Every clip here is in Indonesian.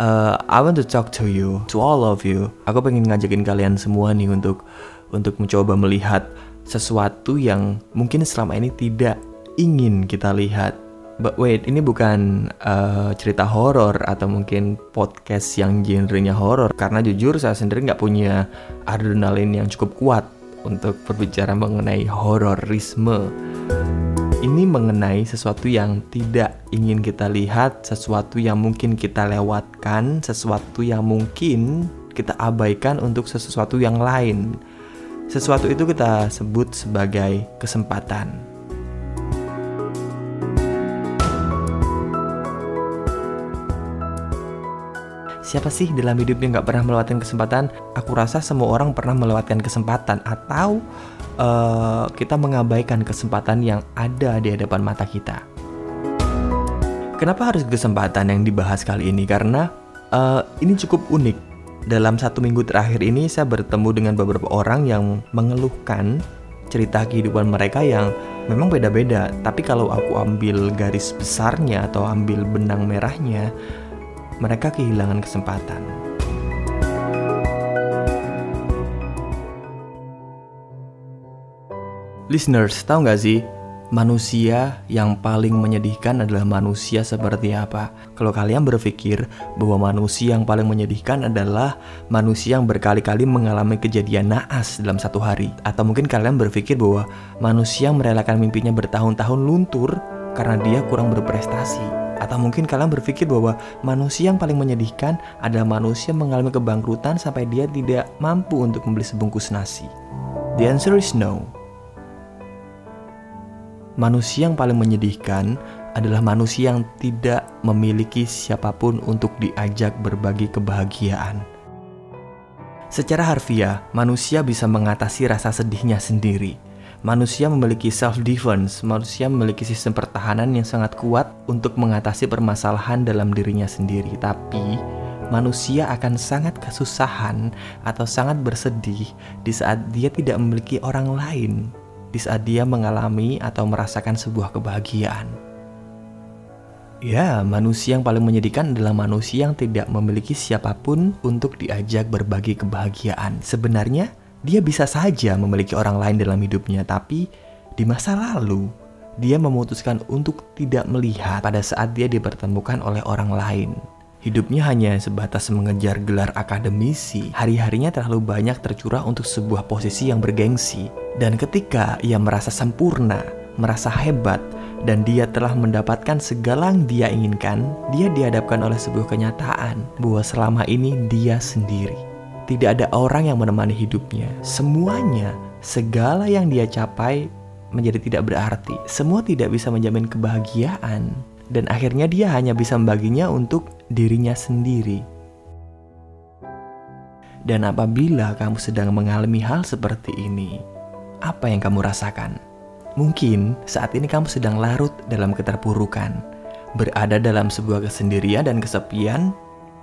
uh, I want to talk to you, to all of you. Aku pengen ngajakin kalian semua nih untuk Untuk mencoba melihat sesuatu yang mungkin selama ini tidak ingin kita lihat. But wait, ini bukan uh, cerita horor atau mungkin podcast yang genrenya horor. Karena jujur saya sendiri nggak punya adrenalin yang cukup kuat untuk berbicara mengenai hororisme. Mengenai sesuatu yang tidak ingin kita lihat, sesuatu yang mungkin kita lewatkan, sesuatu yang mungkin kita abaikan untuk sesuatu yang lain. Sesuatu itu kita sebut sebagai kesempatan. Siapa sih dalam hidupnya nggak pernah melewatkan kesempatan? Aku rasa semua orang pernah melewatkan kesempatan atau uh, kita mengabaikan kesempatan yang ada di hadapan mata kita. Kenapa harus kesempatan yang dibahas kali ini? Karena uh, ini cukup unik. Dalam satu minggu terakhir ini saya bertemu dengan beberapa orang yang mengeluhkan cerita kehidupan mereka yang memang beda-beda. Tapi kalau aku ambil garis besarnya atau ambil benang merahnya, mereka kehilangan kesempatan. Listeners, tahu nggak sih manusia yang paling menyedihkan adalah manusia seperti apa? Kalau kalian berpikir bahwa manusia yang paling menyedihkan adalah manusia yang berkali-kali mengalami kejadian naas dalam satu hari, atau mungkin kalian berpikir bahwa manusia yang merelakan mimpinya bertahun-tahun luntur karena dia kurang berprestasi, atau mungkin kalian berpikir bahwa manusia yang paling menyedihkan adalah manusia mengalami kebangkrutan sampai dia tidak mampu untuk membeli sebungkus nasi. The answer is no. Manusia yang paling menyedihkan adalah manusia yang tidak memiliki siapa pun untuk diajak berbagi kebahagiaan. Secara harfiah, manusia bisa mengatasi rasa sedihnya sendiri manusia memiliki self-defense, manusia memiliki sistem pertahanan yang sangat kuat untuk mengatasi permasalahan dalam dirinya sendiri. Tapi, manusia akan sangat kesusahan atau sangat bersedih di saat dia tidak memiliki orang lain, di saat dia mengalami atau merasakan sebuah kebahagiaan. Ya, manusia yang paling menyedihkan adalah manusia yang tidak memiliki siapa pun untuk diajak berbagi kebahagiaan. Sebenarnya, dia bisa saja memiliki orang lain dalam hidupnya, tapi di masa lalu dia memutuskan untuk tidak melihat pada saat dia dipertemukan oleh orang lain. Hidupnya hanya sebatas mengejar gelar akademisi, hari-harinya terlalu banyak tercurah untuk sebuah posisi yang bergengsi. Dan ketika ia merasa sempurna, merasa hebat, dan dia telah mendapatkan segala yang dia inginkan, dia dihadapkan oleh sebuah kenyataan bahwa selama ini dia sendiri. Tidak ada orang yang menemani hidupnya. Semuanya, segala yang dia capai menjadi tidak berarti. Semua tidak bisa menjamin kebahagiaan dan akhirnya dia hanya bisa membaginya untuk dirinya sendiri. Dan apabila kamu sedang mengalami hal seperti ini, apa yang kamu rasakan? Mungkin saat ini kamu sedang larut dalam keterpurukan, berada dalam sebuah kesendirian dan kesepian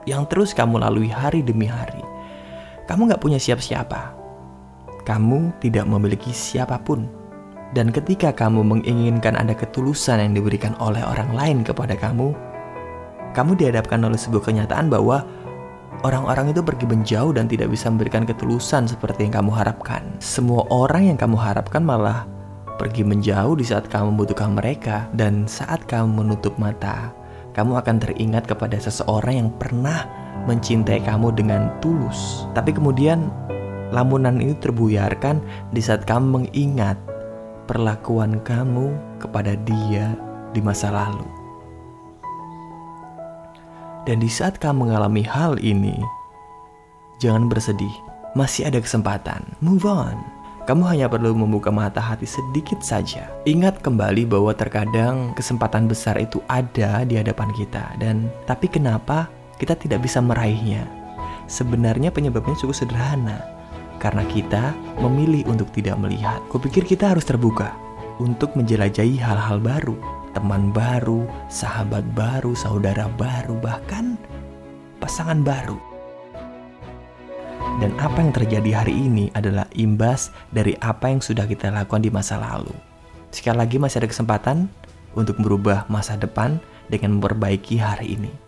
yang terus kamu lalui hari demi hari kamu nggak punya siapa-siapa. Kamu tidak memiliki siapa pun. Dan ketika kamu menginginkan ada ketulusan yang diberikan oleh orang lain kepada kamu, kamu dihadapkan oleh sebuah kenyataan bahwa orang-orang itu pergi menjauh dan tidak bisa memberikan ketulusan seperti yang kamu harapkan. Semua orang yang kamu harapkan malah pergi menjauh di saat kamu membutuhkan mereka, dan saat kamu menutup mata, kamu akan teringat kepada seseorang yang pernah mencintai kamu dengan tulus. Tapi kemudian lamunan itu terbuyarkan di saat kamu mengingat perlakuan kamu kepada dia di masa lalu. Dan di saat kamu mengalami hal ini, jangan bersedih, masih ada kesempatan. Move on. Kamu hanya perlu membuka mata hati sedikit saja. Ingat kembali bahwa terkadang kesempatan besar itu ada di hadapan kita dan tapi kenapa kita tidak bisa meraihnya. Sebenarnya penyebabnya cukup sederhana, karena kita memilih untuk tidak melihat. Kupikir kita harus terbuka untuk menjelajahi hal-hal baru, teman baru, sahabat baru, saudara baru, bahkan pasangan baru. Dan apa yang terjadi hari ini adalah imbas dari apa yang sudah kita lakukan di masa lalu. Sekali lagi masih ada kesempatan untuk merubah masa depan dengan memperbaiki hari ini.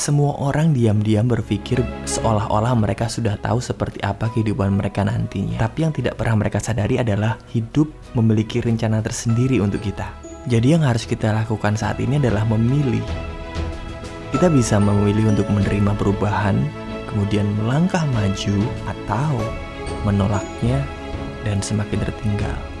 Semua orang diam-diam berpikir seolah-olah mereka sudah tahu seperti apa kehidupan mereka nantinya. Tapi yang tidak pernah mereka sadari adalah hidup memiliki rencana tersendiri untuk kita. Jadi yang harus kita lakukan saat ini adalah memilih kita bisa memilih untuk menerima perubahan, kemudian melangkah maju, atau menolaknya dan semakin tertinggal.